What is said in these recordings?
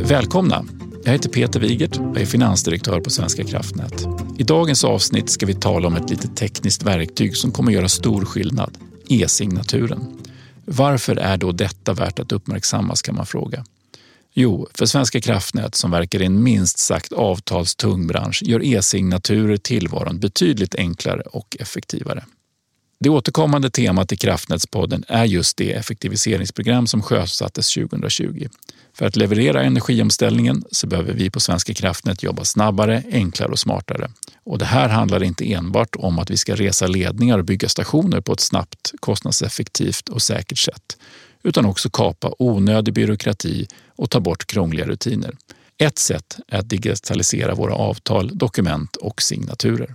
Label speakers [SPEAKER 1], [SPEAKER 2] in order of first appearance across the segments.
[SPEAKER 1] Välkomna! Jag heter Peter Wigert och är finansdirektör på Svenska kraftnät. I dagens avsnitt ska vi tala om ett litet tekniskt verktyg som kommer göra stor skillnad, e-signaturen. Varför är då detta värt att uppmärksammas kan man fråga. Jo, för Svenska kraftnät som verkar i en minst sagt avtalstung bransch gör e-signaturer tillvaron betydligt enklare och effektivare. Det återkommande temat i Kraftnätspodden är just det effektiviseringsprogram som sjösattes 2020. För att leverera energiomställningen så behöver vi på Svenska kraftnät jobba snabbare, enklare och smartare. Och det här handlar inte enbart om att vi ska resa ledningar och bygga stationer på ett snabbt, kostnadseffektivt och säkert sätt, utan också kapa onödig byråkrati och ta bort krångliga rutiner. Ett sätt är att digitalisera våra avtal, dokument och signaturer.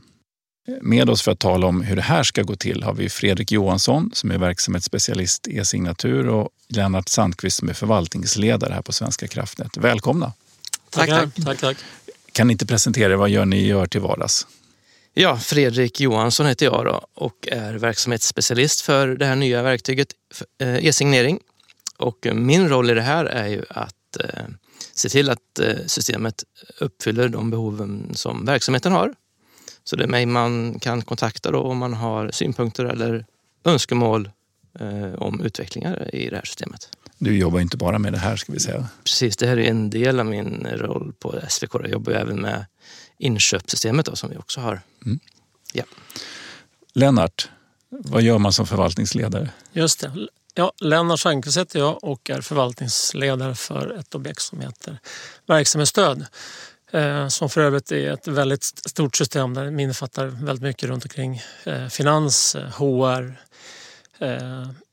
[SPEAKER 1] Med oss för att tala om hur det här ska gå till har vi Fredrik Johansson som är verksamhetsspecialist i e-signatur och Lennart Sandqvist som är förvaltningsledare här på Svenska kraftnät. Välkomna!
[SPEAKER 2] Tack, tack. tack, tack.
[SPEAKER 1] Kan ni inte presentera er? Vad gör ni gör till vardags?
[SPEAKER 2] Ja, Fredrik Johansson heter jag då och är verksamhetsspecialist för det här nya verktyget eh, e-signering. Och min roll i det här är ju att eh, se till att eh, systemet uppfyller de behoven som verksamheten har så det är mig man kan kontakta då om man har synpunkter eller önskemål eh, om utvecklingar i det här systemet.
[SPEAKER 1] Du jobbar inte bara med det här ska vi säga.
[SPEAKER 2] Precis, det här är en del av min roll på SVK. Jag jobbar även med inköpssystemet då, som vi också har. Mm. Ja.
[SPEAKER 1] Lennart, vad gör man som förvaltningsledare?
[SPEAKER 3] Just det. Ja, Lennart Sandqvist heter jag och är förvaltningsledare för ett objekt som heter verksamhetsstöd. Eh, som för övrigt är ett väldigt stort system där det innefattar väldigt mycket runt omkring eh, finans, eh, HR,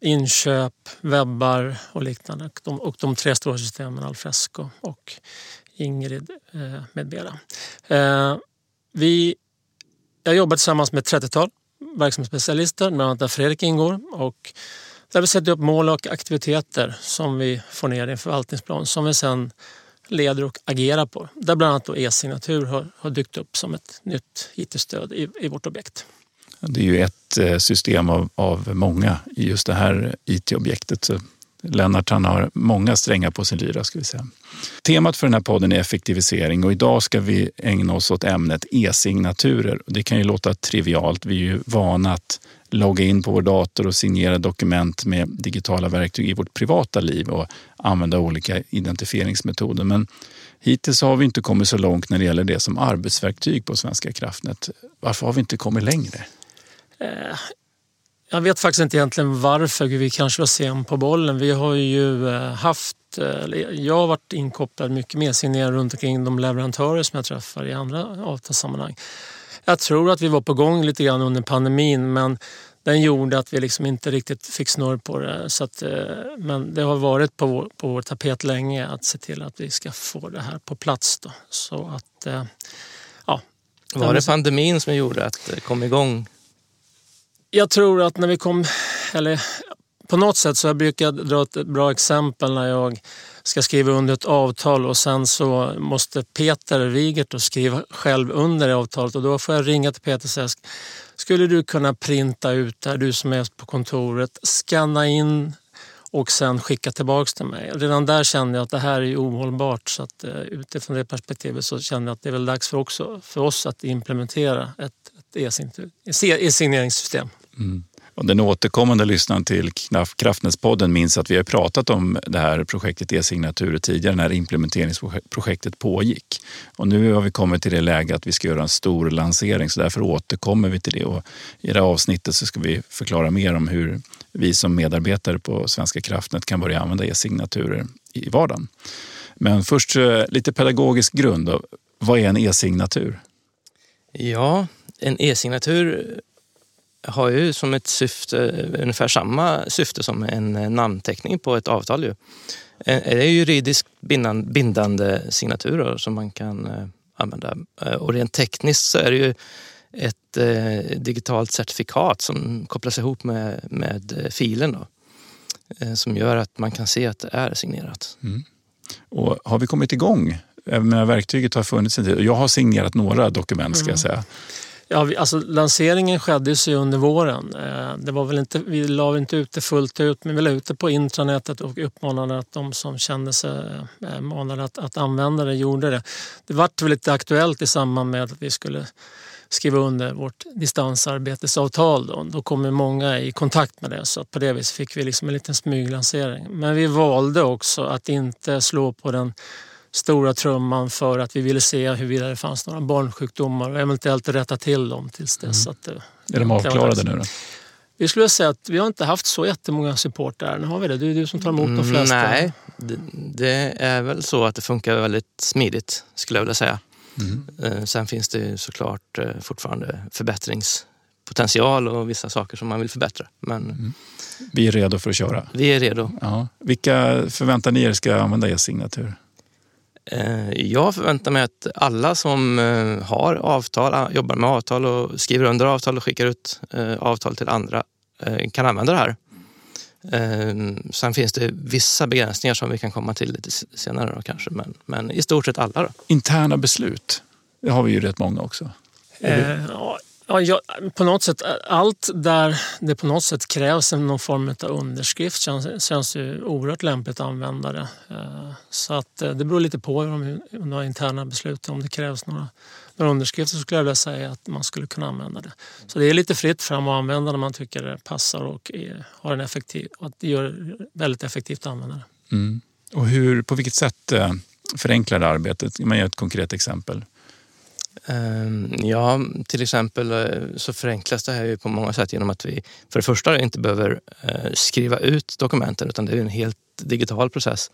[SPEAKER 3] inköp, webbar och liknande. Och de, och de tre stora systemen Alfresco och Ingrid med mera. Vi, jag jobbar tillsammans med ett 30-tal verksamhetsspecialister, bland annat där Fredrik ingår. Och där vi sätter upp mål och aktiviteter som vi får ner i en förvaltningsplan som vi sen leder och agerar på. Där bland annat e-signatur har, har dykt upp som ett nytt IT-stöd i, i vårt objekt.
[SPEAKER 1] Det är ju ett eh, system av, av många i just det här IT-objektet. Lennart han har många strängar på sin lyra. Ska vi säga. Temat för den här podden är effektivisering och idag ska vi ägna oss åt ämnet e-signaturer. Det kan ju låta trivialt. Vi är ju vana att logga in på vår dator och signera dokument med digitala verktyg i vårt privata liv och använda olika identifieringsmetoder. Men hittills har vi inte kommit så långt när det gäller det som arbetsverktyg på Svenska kraftnät. Varför har vi inte kommit längre?
[SPEAKER 3] Eh, jag vet faktiskt inte egentligen varför. Vi kanske var sen på bollen. Vi har ju eh, haft, eh, jag har varit inkopplad mycket mer signerad runt omkring de leverantörer som jag träffar i andra avtalssammanhang. Jag tror att vi var på gång lite grann under pandemin men den gjorde att vi liksom inte riktigt fick snurr på det. Så att, eh, men det har varit på vår, på vår tapet länge att se till att vi ska få det här på plats. Då. Så att, eh, ja.
[SPEAKER 2] Var det pandemin som gjorde att det kom igång?
[SPEAKER 3] Jag tror att när vi kom, eller på något sätt så jag brukar dra ett bra exempel när jag ska skriva under ett avtal och sen så måste Peter Wigert skriva själv under det avtalet och då får jag ringa till Peter och säga skulle du kunna printa ut det här, du som är på kontoret, skanna in och sen skicka tillbaks till mig. Redan där kände jag att det här är ohållbart så att eh, utifrån det perspektivet så kände jag att det är väl dags för, också, för oss att implementera ett, ett e-, e-, e-signeringssystem. Mm.
[SPEAKER 1] Och den återkommande lyssnaren till Kraftnätspodden minns att vi har pratat om det här projektet e-signaturer tidigare när implementeringsprojektet pågick. Och nu har vi kommit till det läge att vi ska göra en stor lansering så därför återkommer vi till det. Och I det här avsnittet så ska vi förklara mer om hur vi som medarbetare på Svenska kraftnät kan börja använda e-signaturer i vardagen. Men först eh, lite pedagogisk grund. Vad är en e-signatur?
[SPEAKER 2] Ja, en e-signatur har ju som ett syfte, ungefär samma syfte som en namnteckning på ett avtal. Ju. Eh, det är juridiskt bindande signaturer som man kan eh, använda. Eh, och rent tekniskt så är det ju ett digitalt certifikat som kopplas ihop med, med filen då, som gör att man kan se att det är signerat. Mm.
[SPEAKER 1] Och har vi kommit igång? Verktyget har funnits en tid. Jag har signerat några dokument ska jag mm. säga.
[SPEAKER 3] Ja, vi, alltså, lanseringen skedde ju under våren. Eh, det var väl inte, vi la inte ut det fullt ut, men vi la ut det på intranätet och uppmanade att de som kände sig eh, manade att, att använda det gjorde det. Det vart väl lite aktuellt i samband med att vi skulle skriva under vårt distansarbetesavtal. Då, då kom många i kontakt med det så på det viset fick vi liksom en liten smyglansering. Men vi valde också att inte slå på den stora trumman för att vi ville se huruvida det fanns några barnsjukdomar och eventuellt rätta till dem tills dess. Mm. Att
[SPEAKER 1] det, är de avklarade nu då?
[SPEAKER 3] Vi skulle säga att vi har inte haft så jättemånga supportrar. Nu har vi det. Det är du som tar emot de flesta.
[SPEAKER 2] Nej, det, det, är väl så att det funkar väldigt smidigt skulle jag vilja säga. Mm. Sen finns det såklart eh, fortfarande förbättringspotential och vissa saker som man vill förbättra. Men mm.
[SPEAKER 1] Vi är redo för att köra?
[SPEAKER 2] Vi är redo.
[SPEAKER 1] Ja. Vilka förväntar ni er ska använda e-signatur?
[SPEAKER 2] Eh, jag förväntar mig att alla som har avtal, jobbar med avtal och skriver under avtal och skickar ut avtal till andra kan använda det här. Sen finns det vissa begränsningar som vi kan komma till lite senare då kanske, men, men i stort sett alla. Då.
[SPEAKER 1] Interna beslut, det har vi ju rätt många också.
[SPEAKER 3] Eh, ja, ja, på något sätt, allt där det på något sätt krävs någon form av underskrift känns, känns ju oerhört lämpligt att använda det. Eh, så att eh, det beror lite på om, de du har interna beslut, om det krävs några några underskrifter så skulle jag vilja säga att man skulle kunna använda det. Så det är lite fritt fram att använda när man tycker det passar och är, har en effektiv, att det gör väldigt effektivt att använda det.
[SPEAKER 1] Mm. Och hur, på vilket sätt eh, förenklar det arbetet? Man ger ett konkret exempel.
[SPEAKER 2] Ehm, ja, till exempel eh, så förenklas det här ju på många sätt genom att vi för det första inte behöver eh, skriva ut dokumenten utan det är en helt digital process.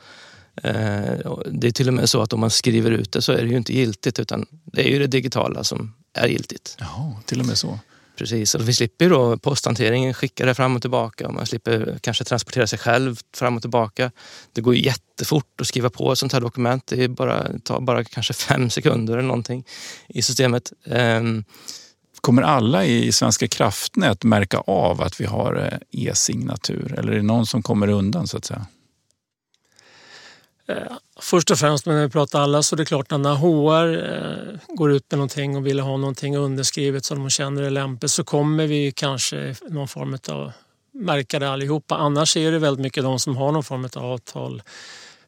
[SPEAKER 2] Eh, det är till och med så att om man skriver ut det så är det ju inte giltigt utan det är ju det digitala som är giltigt.
[SPEAKER 1] Jaha, till och med så.
[SPEAKER 2] Precis, och vi slipper då posthanteringen, skicka det fram och tillbaka och man slipper kanske transportera sig själv fram och tillbaka. Det går jättefort att skriva på ett sånt här dokument. Det bara, tar bara kanske fem sekunder eller någonting i systemet. Um,
[SPEAKER 1] Kommer alla i Svenska kraftnät märka av att vi har eh, e-signatur eller är det någon som kommer undan så att säga?
[SPEAKER 3] Eh, först och främst när vi pratar alla så är det klart att när HR eh, går ut med någonting och vill ha någonting underskrivet som de känner är lämpligt så kommer vi kanske någon form av märka det allihopa. Annars är det väldigt mycket de som har någon form av avtal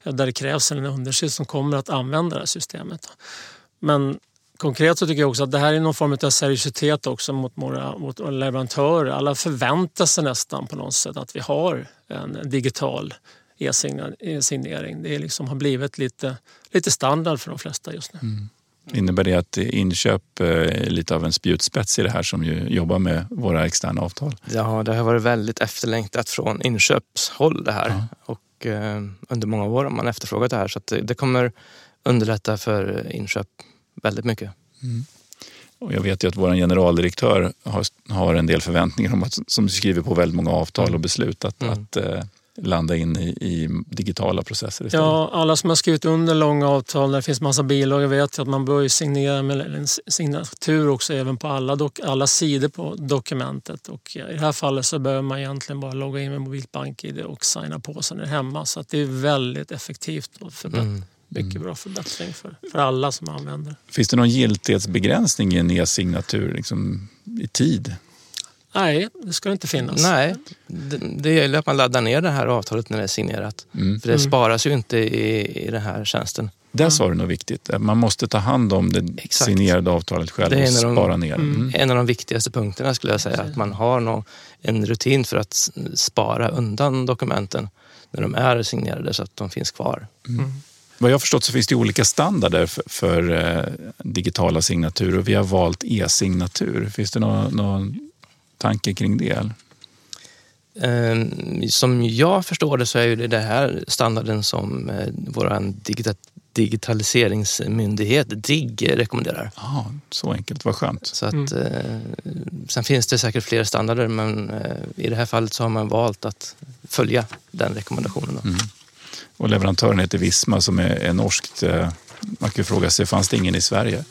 [SPEAKER 3] eh, där det krävs en underskrift som kommer att använda det här systemet. Men konkret så tycker jag också att det här är någon form av seriositet också mot våra, mot våra leverantörer. Alla förväntar sig nästan på något sätt att vi har en digital e-signering. Det liksom har blivit lite, lite standard för de flesta just nu. Mm.
[SPEAKER 1] Innebär det att inköp är lite av en spjutspets i det här som ju jobbar med våra externa avtal?
[SPEAKER 2] Ja, det har varit väldigt efterlängtat från inköpshåll det här. Ja. Och eh, under många år har man efterfrågat det här så det, det, kommer underlätta för inköp väldigt mycket. Mm.
[SPEAKER 1] Och jag vet ju att vår generaldirektör har, har en del förväntningar om att, som skriver på väldigt många avtal och mm. beslut, att, mm. att eh, landa in i, i, digitala processer istället?
[SPEAKER 3] Ja, alla som har skrivit under långa avtal, där det finns massa bilagor, vet att man bör signera med en signatur också även på alla, dok, alla sidor på dokumentet. Och I det här fallet så behöver man egentligen bara logga in med mobilt bank-id och signa på sig när det är hemma. Så att det är väldigt effektivt och förbättrat. Mm. Mycket mm. bra förbättring för, för alla som använder.
[SPEAKER 1] Finns det någon giltighetsbegränsning i en e-signatur liksom, i tid?
[SPEAKER 3] Nej, det ska det inte finnas.
[SPEAKER 2] Nej, det, det gäller att man laddar ner det här avtalet när det är signerat. Mm. För det mm. sparas ju inte i, i den här tjänsten.
[SPEAKER 1] Där sa du något viktigt. Man måste ta hand om det Exakt. signerade avtalet själv och spara ner det. Mm.
[SPEAKER 2] En av de viktigaste punkterna skulle jag säga. Att man har någon, en rutin för att spara undan dokumenten när de är signerade så att de finns kvar.
[SPEAKER 1] Mm. Vad jag har förstått så finns det olika standarder för, för eh, digitala signaturer och vi har valt e-signatur. Finns det någon, någon tanke kring det?
[SPEAKER 2] Ehm, som jag förstår det så är det det här standarden som eh, vår digitaliseringsmyndighet, DIGG, rekommenderar.
[SPEAKER 1] Ja, så enkelt, vad skönt.
[SPEAKER 2] Så att, mm. Eh, sen finns det säkert fler standarder men eh, i det här fallet så har man valt att följa den rekommendationen. Mm.
[SPEAKER 1] Och leverantören heter Visma som är, är norskt. Man kan fråga sig, fanns det ingen i Sverige?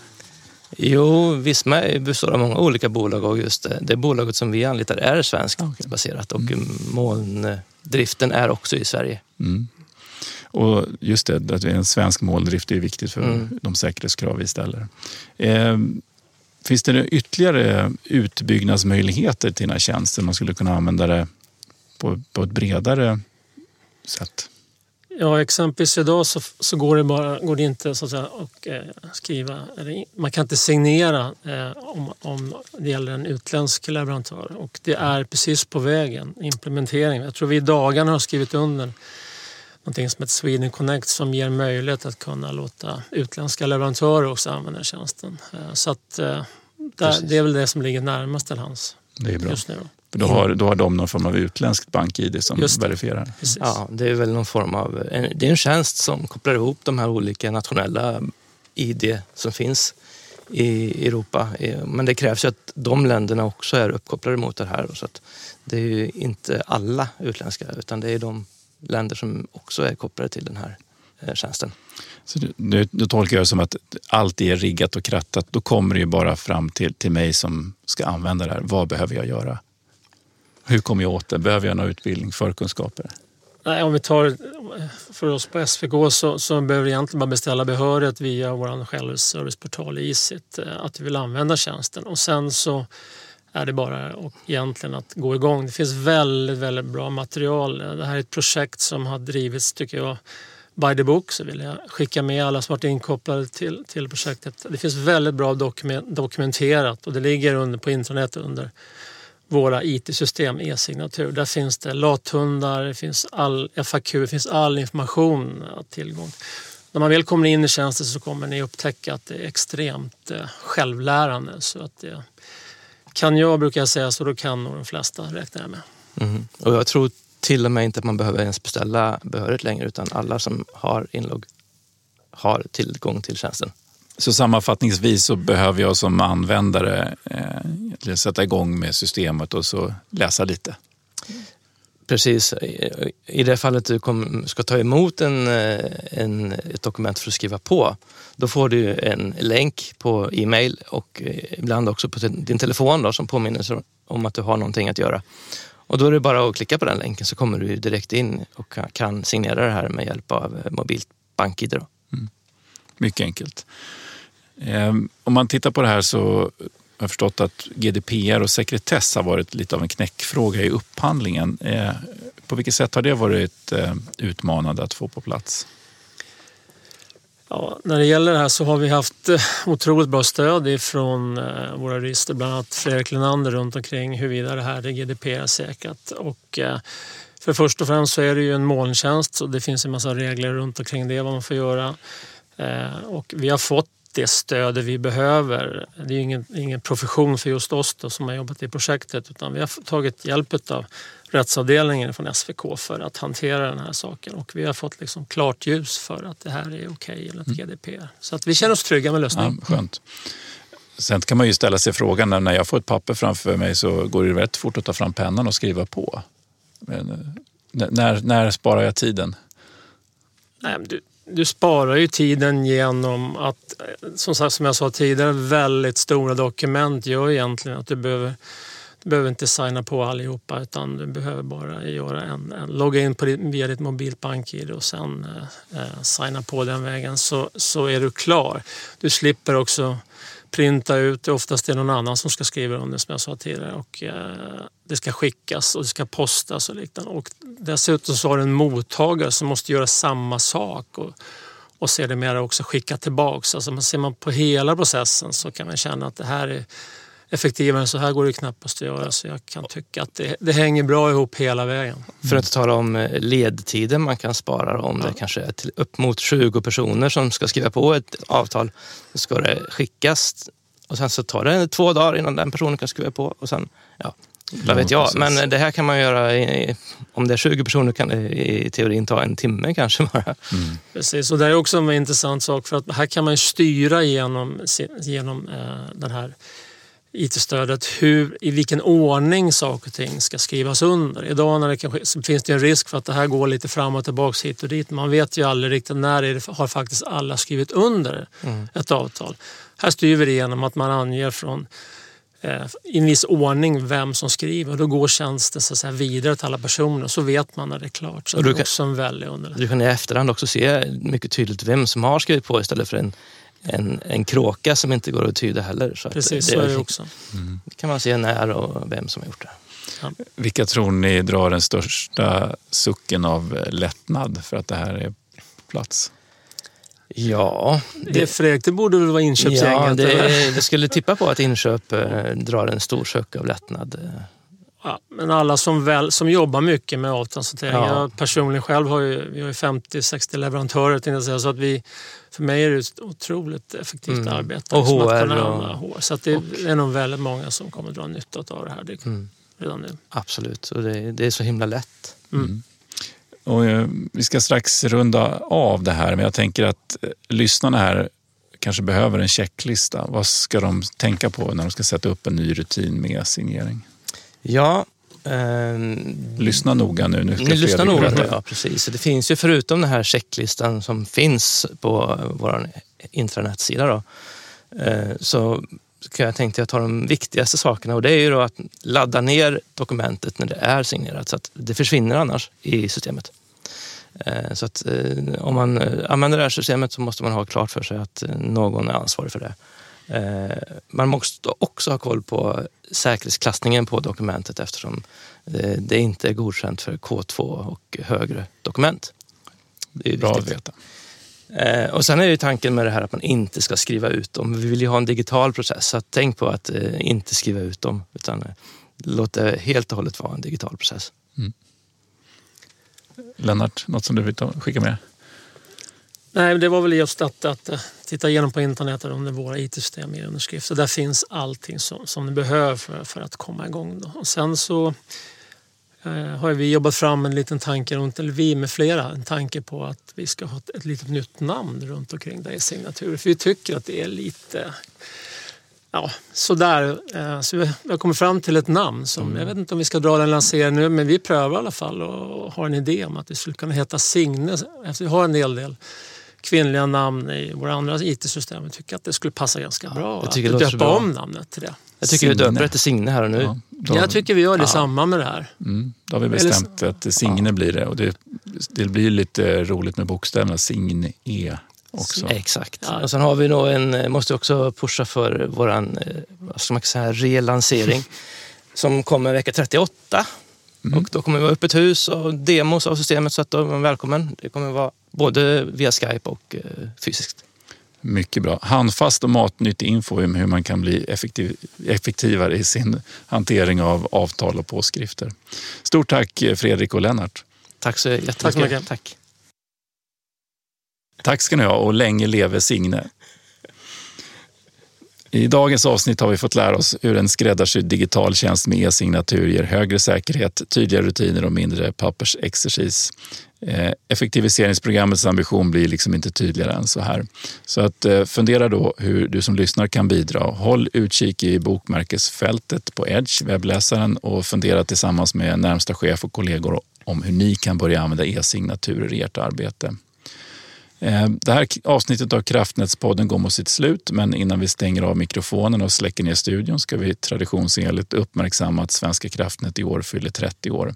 [SPEAKER 2] Jo, Visma består av många olika bolag och just det, det bolaget som vi anlitar är svenskt okay. baserat och mm. molndriften är också i Sverige. Mm.
[SPEAKER 1] Och just det, att vi är en svensk måldrift är viktigt för mm. de säkerhetskrav vi ställer. Eh, Finns det ytterligare utbyggnadsmöjligheter till den här tjänsten? Man skulle kunna använda det på, på ett bredare sätt?
[SPEAKER 3] Ja, exempelvis idag så, så går, det bara, går det inte så att säga, att eh, skriva, eller, man kan inte signera eh, om, om det gäller en utländsk leverantör och det är precis på vägen, implementering. Jag tror vi i dagarna har skrivit under någonting som heter Sweden Connect som ger möjlighet att kunna låta utländska leverantörer också använda tjänsten. Eh, så att, eh, där, det är väl det som ligger närmast till
[SPEAKER 1] bra.
[SPEAKER 3] just nu. Då.
[SPEAKER 1] För då har, då har de någon form av utländskt bank-id som
[SPEAKER 3] Just det.
[SPEAKER 1] verifierar.
[SPEAKER 3] Precis.
[SPEAKER 2] Ja, det är väl någon form av... Det är en tjänst som kopplar ihop de här olika nationella ID som finns i Europa. Men det krävs ju att de länderna också är uppkopplade mot det här. Så att det är ju inte alla utländska utan det är de länder som också är kopplade till den här eh, tjänsten.
[SPEAKER 1] Så nu, nu tolkar jag det som att allt är riggat och krattat. Då kommer det ju bara fram till, till mig som ska använda det här. Vad behöver jag göra? Hur kommer jag åt det? Behöver jag någon utbildning, förkunskaper?
[SPEAKER 3] Nej, om vi tar för oss på SVK så, så behöver vi egentligen bara beställa behörighet via vår självserviceportal Isit eh, att vi vill använda tjänsten och sen så är det bara och egentligen att gå igång. Det finns väldigt, väldigt bra material. Det här är ett projekt som har drivits, tycker jag, by the book så vill jag skicka med alla som varit inkopplade till, till projektet. Det finns väldigt bra dokumenterat och det ligger under, på internet under våra IT-system, e-signatur. Där finns det lathundar, det finns all FAQ, det finns all information att tillgång. När man väl kommer in i tjänsten så kommer ni upptäcka att det är extremt eh, självlärande. Så att det kan jag brukar jag säga, så då kan nog de flesta räknar jag med.
[SPEAKER 2] Mm. Och jag tror till och med inte att man behöver ens beställa behörighet längre utan alla som har inlogg har tillgång till tjänsten.
[SPEAKER 1] Så sammanfattningsvis så behöver jag som användare eh, sätta igång med systemet och så läsa lite.
[SPEAKER 2] Precis. I det fallet du kom, ska ta emot en, eh, en, ett dokument för att skriva på, då får du en länk på e-mail och eh, ibland också på din telefon då, som påminner om att du har någonting att göra. Och då är det bara att klicka på den länken så kommer du direkt in och kan signera det här med hjälp av eh, mobilt bank-id. Mm.
[SPEAKER 1] Mycket enkelt. Ehm, om man tittar på det här så har jag förstått att GDPR och sekretess har varit lite av en knäckfråga i upphandlingen. Ehm, på vilket sätt har det varit ehm, utmanande att få på plats?
[SPEAKER 3] Ja, när det gäller det här så har vi haft eh, otroligt bra stöd från eh, våra jurister, bland annat Fredrik Lenander runt omkring huruvida det här är GDPR-säkrat. Och eh, för först och främst så är det ju en molntjänst och det finns en massa regler runt omkring det, vad man får göra. Och vi har fått det stöd vi behöver. Det är ingen, ingen profession för just oss då, som har jobbat i projektet utan vi har tagit hjälp av rättsavdelningen från SVK för att hantera den här saken och vi har fått liksom klart ljus för att det här är okej okay enligt mm. GDPR. Så att vi känner oss trygga med lösningen.
[SPEAKER 1] Ja, skönt. Sen kan man ju ställa sig frågan, när jag får ett papper framför mig så går det rätt fort att ta fram pennan och skriva på. Men, eh, när, när sparar jag tiden?
[SPEAKER 3] Nej, du, du sparar ju tiden genom att, som sagt som jag sa tidigare, väldigt stora dokument gör egentligen att du behöver du behöver inte signa på allihopa utan du behöver bara göra en, en logga in på ditt, via ditt mobilt bank-id och sen eh, eh, signa på den vägen så, så är du klar. Du slipper också printa ut det. Oftast är det någon annan som ska skriva under som jag sa tidigare. Och, eh, det ska skickas och det ska postas och liknande. Och dessutom så har du en mottagare som måste göra samma sak. Och, och sedermera också skicka tillbaks. Alltså ser man på hela processen så kan man känna att det här är effektivare än så här går det knappast att göra. Så jag kan tycka att det, det hänger bra ihop hela vägen.
[SPEAKER 2] För att tala om eh, ledtiden man kan spara om ja. det kanske är till upp mot 20 personer som ska skriva på ett avtal. Då ska det skickas och sen så tar det två dagar innan den personen kan skriva på och sen, ja, vad vet jag. Men det här kan man göra, i, om det är 20 personer kan det i teorin ta en timme kanske bara.
[SPEAKER 3] Mm. Precis, och det är också en intressant sak för att här kan man styra genom, genom eh, den här IT-stödet hur, i vilken ordning saker och ting ska skrivas under. Idag när det kanske, finns det en risk för att det här går lite fram och tillbaka hit och dit. Man vet ju aldrig riktigt när det, har faktiskt alla skrivit under mm. ett avtal. Här styr vi det genom att man anger från eh, i en viss ordning vem som skriver och då går tjänsten så att säga, vidare till alla personer så vet man när det är klart. Så och det är också en väldig underlättning.
[SPEAKER 2] Du kan i efterhand också se mycket tydligt vem som har skrivit på istället för en en, en kråka som inte går att tyda heller. Så
[SPEAKER 3] Precis,
[SPEAKER 2] det,
[SPEAKER 3] så är det också.
[SPEAKER 2] Mm. kan man se när och vem som har gjort det.
[SPEAKER 1] Ja. Vilka tror ni drar den största sucken av lättnad för att det här är på plats?
[SPEAKER 2] Ja...
[SPEAKER 3] Det, det, Fredrik, det borde väl vara inköpsgänget?
[SPEAKER 2] Ja, det, det skulle tippa på att inköp eh, drar en stor suck av lättnad.
[SPEAKER 3] Ja, men alla som, väl, som jobbar mycket med avtransportering. Ja. Jag personligen själv har ju, vi har 50-60 leverantörer. Så att vi, för mig är det ett otroligt effektivt mm. arbete.
[SPEAKER 2] Och HR. Och,
[SPEAKER 3] HR. Så att det och. är nog väldigt många som kommer dra nytta av det här det, mm. redan nu.
[SPEAKER 2] Absolut, och det, det är så himla lätt. Mm.
[SPEAKER 1] mm. Och, eh, vi ska strax runda av det här, men jag tänker att eh, lyssnarna här kanske behöver en checklista. Vad ska de tänka på när de ska sätta upp en ny rutin med signering?
[SPEAKER 2] Ja,
[SPEAKER 1] eh, lyssna noga nu.
[SPEAKER 2] nu lyssna noga, ja, precis. Det finns ju förutom den här checklistan som finns på vår intranetsida då, eh, så kan jag tänkte jag ta de viktigaste sakerna och det är ju då att ladda ner dokumentet när det är signerat så att det försvinner annars i systemet. Eh, så att eh, om man eh, använder det här systemet så måste man ha klart för sig att någon är ansvarig för det. Man måste också ha koll på säkerhetsklassningen på dokumentet eftersom det inte är godkänt för K2 och högre dokument.
[SPEAKER 1] Det är Bra att veta.
[SPEAKER 2] Och sen är ju tanken med det här att man inte ska skriva ut dem. Vi vill ju ha en digital process, så tänk på att inte skriva ut dem utan låt det helt och hållet vara en digital process. Mm.
[SPEAKER 1] Lennart, något som du vill skicka med?
[SPEAKER 3] Nej, det var väl just att, att eh, titta igenom på internet om våra IT-system i underskrifter. Där finns allting som, som ni behöver för, för att komma igång. Då. Och sen så eh, har vi jobbat fram en liten tanke, eller vi med flera, en tanke på att vi ska ha ett, ett litet nytt namn runt omkring det i signaturer. För vi tycker att det är lite ja, sådär. Eh, så vi har kommit fram till ett namn. Som, mm. Jag vet inte om vi ska dra den lanseringen nu, men vi prövar i alla fall och har en idé om att vi skulle kunna heta Signe. Efter vi har en hel del kvinnliga namn i våra andra IT-system. Vi tycker att det skulle passa ganska bra jag tycker att döpa om namnet till det.
[SPEAKER 2] Jag tycker Signe. vi döper det till Signe här och nu. Ja,
[SPEAKER 3] då, jag tycker vi gör det ja. samma med det här.
[SPEAKER 1] Mm, då har vi bestämt Eller, att Signe ja. blir det. Och det, det blir lite roligt med bokstäverna Signe E också.
[SPEAKER 2] Exakt. Ja. Och sen har vi nog en, måste också pusha för våran eh, vad ska man säga, relansering som kommer vecka 38. Mm. Och då kommer vi vara öppet hus och demos av systemet så att då är man välkommen. Det kommer vara både via Skype och eh, fysiskt.
[SPEAKER 1] Mycket bra. Handfast och matnyttig info om hur man kan bli effektiv, effektivare i sin hantering av avtal och påskrifter. Stort tack Fredrik och Lennart.
[SPEAKER 2] Tack så jättemycket. Tack så mycket. Tack.
[SPEAKER 1] Tack ska ni ha och länge leve Signe. I dagens avsnitt har vi fått lära oss hur en skräddarsydd digital tjänst med e-signatur ger högre säkerhet, tydliga rutiner och mindre pappersexercis. Eh, effektiviseringsprogrammets ambition blir liksom inte tydligare än så här. Så att eh, fundera då hur du som lyssnar kan bidra. Håll utkik i bokmärkesfältet på Edge, webbläsaren och fundera tillsammans med närmsta chef och kollegor om hur ni kan börja använda e-signaturer i ert arbete. Eh, det här avsnittet av Kraftnätspodden går mot sitt slut, men innan vi stänger av mikrofonen och släcker ner studion ska vi traditionsenligt uppmärksamma att Svenska kraftnät i år fyller 30 år.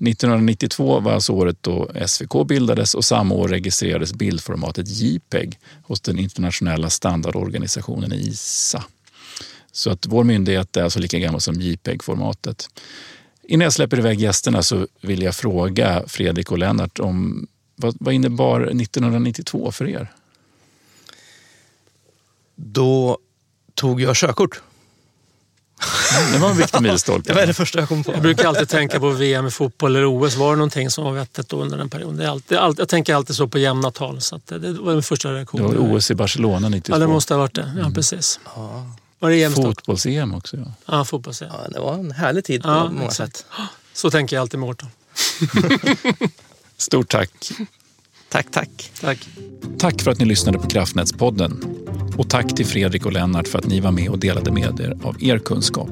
[SPEAKER 1] 1992 var alltså året då SVK bildades och samma år registrerades bildformatet JPEG hos den internationella standardorganisationen ISA. Så att vår myndighet är alltså lika gammal som JPEG-formatet. Innan jag släpper iväg gästerna så vill jag fråga Fredrik och Lennart om vad, vad innebar 1992 för er?
[SPEAKER 2] Då tog jag körkort.
[SPEAKER 1] Det var en viktig milstolpe.
[SPEAKER 2] Det var det första jag kom på.
[SPEAKER 3] Jag brukar alltid tänka på VM i fotboll eller OS. Var det någonting som var vettigt under den perioden? Det är alltid, jag tänker alltid så på jämna tal. Så det var min första reaktion.
[SPEAKER 1] Det var OS i Barcelona 92.
[SPEAKER 3] Ja, det måste ha varit det. Ja, mm. precis. Ja. Var det
[SPEAKER 1] Fotbolls-EM också. Ja,
[SPEAKER 3] ja fotbolls-EM.
[SPEAKER 2] Ja, det var en härlig tid på ja, många exakt. sätt.
[SPEAKER 3] Så tänker jag alltid Mårten.
[SPEAKER 1] Stort tack.
[SPEAKER 2] Tack, tack.
[SPEAKER 3] Tack.
[SPEAKER 1] Tack för att ni lyssnade på Kraftnätspodden. Och tack till Fredrik och Lennart för att ni var med och delade med er av er kunskap.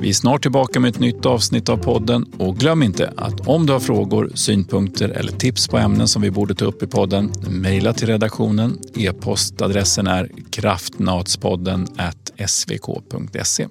[SPEAKER 1] Vi är snart tillbaka med ett nytt avsnitt av podden och glöm inte att om du har frågor, synpunkter eller tips på ämnen som vi borde ta upp i podden, mejla till redaktionen. E-postadressen är kraftnatspodden svk.se.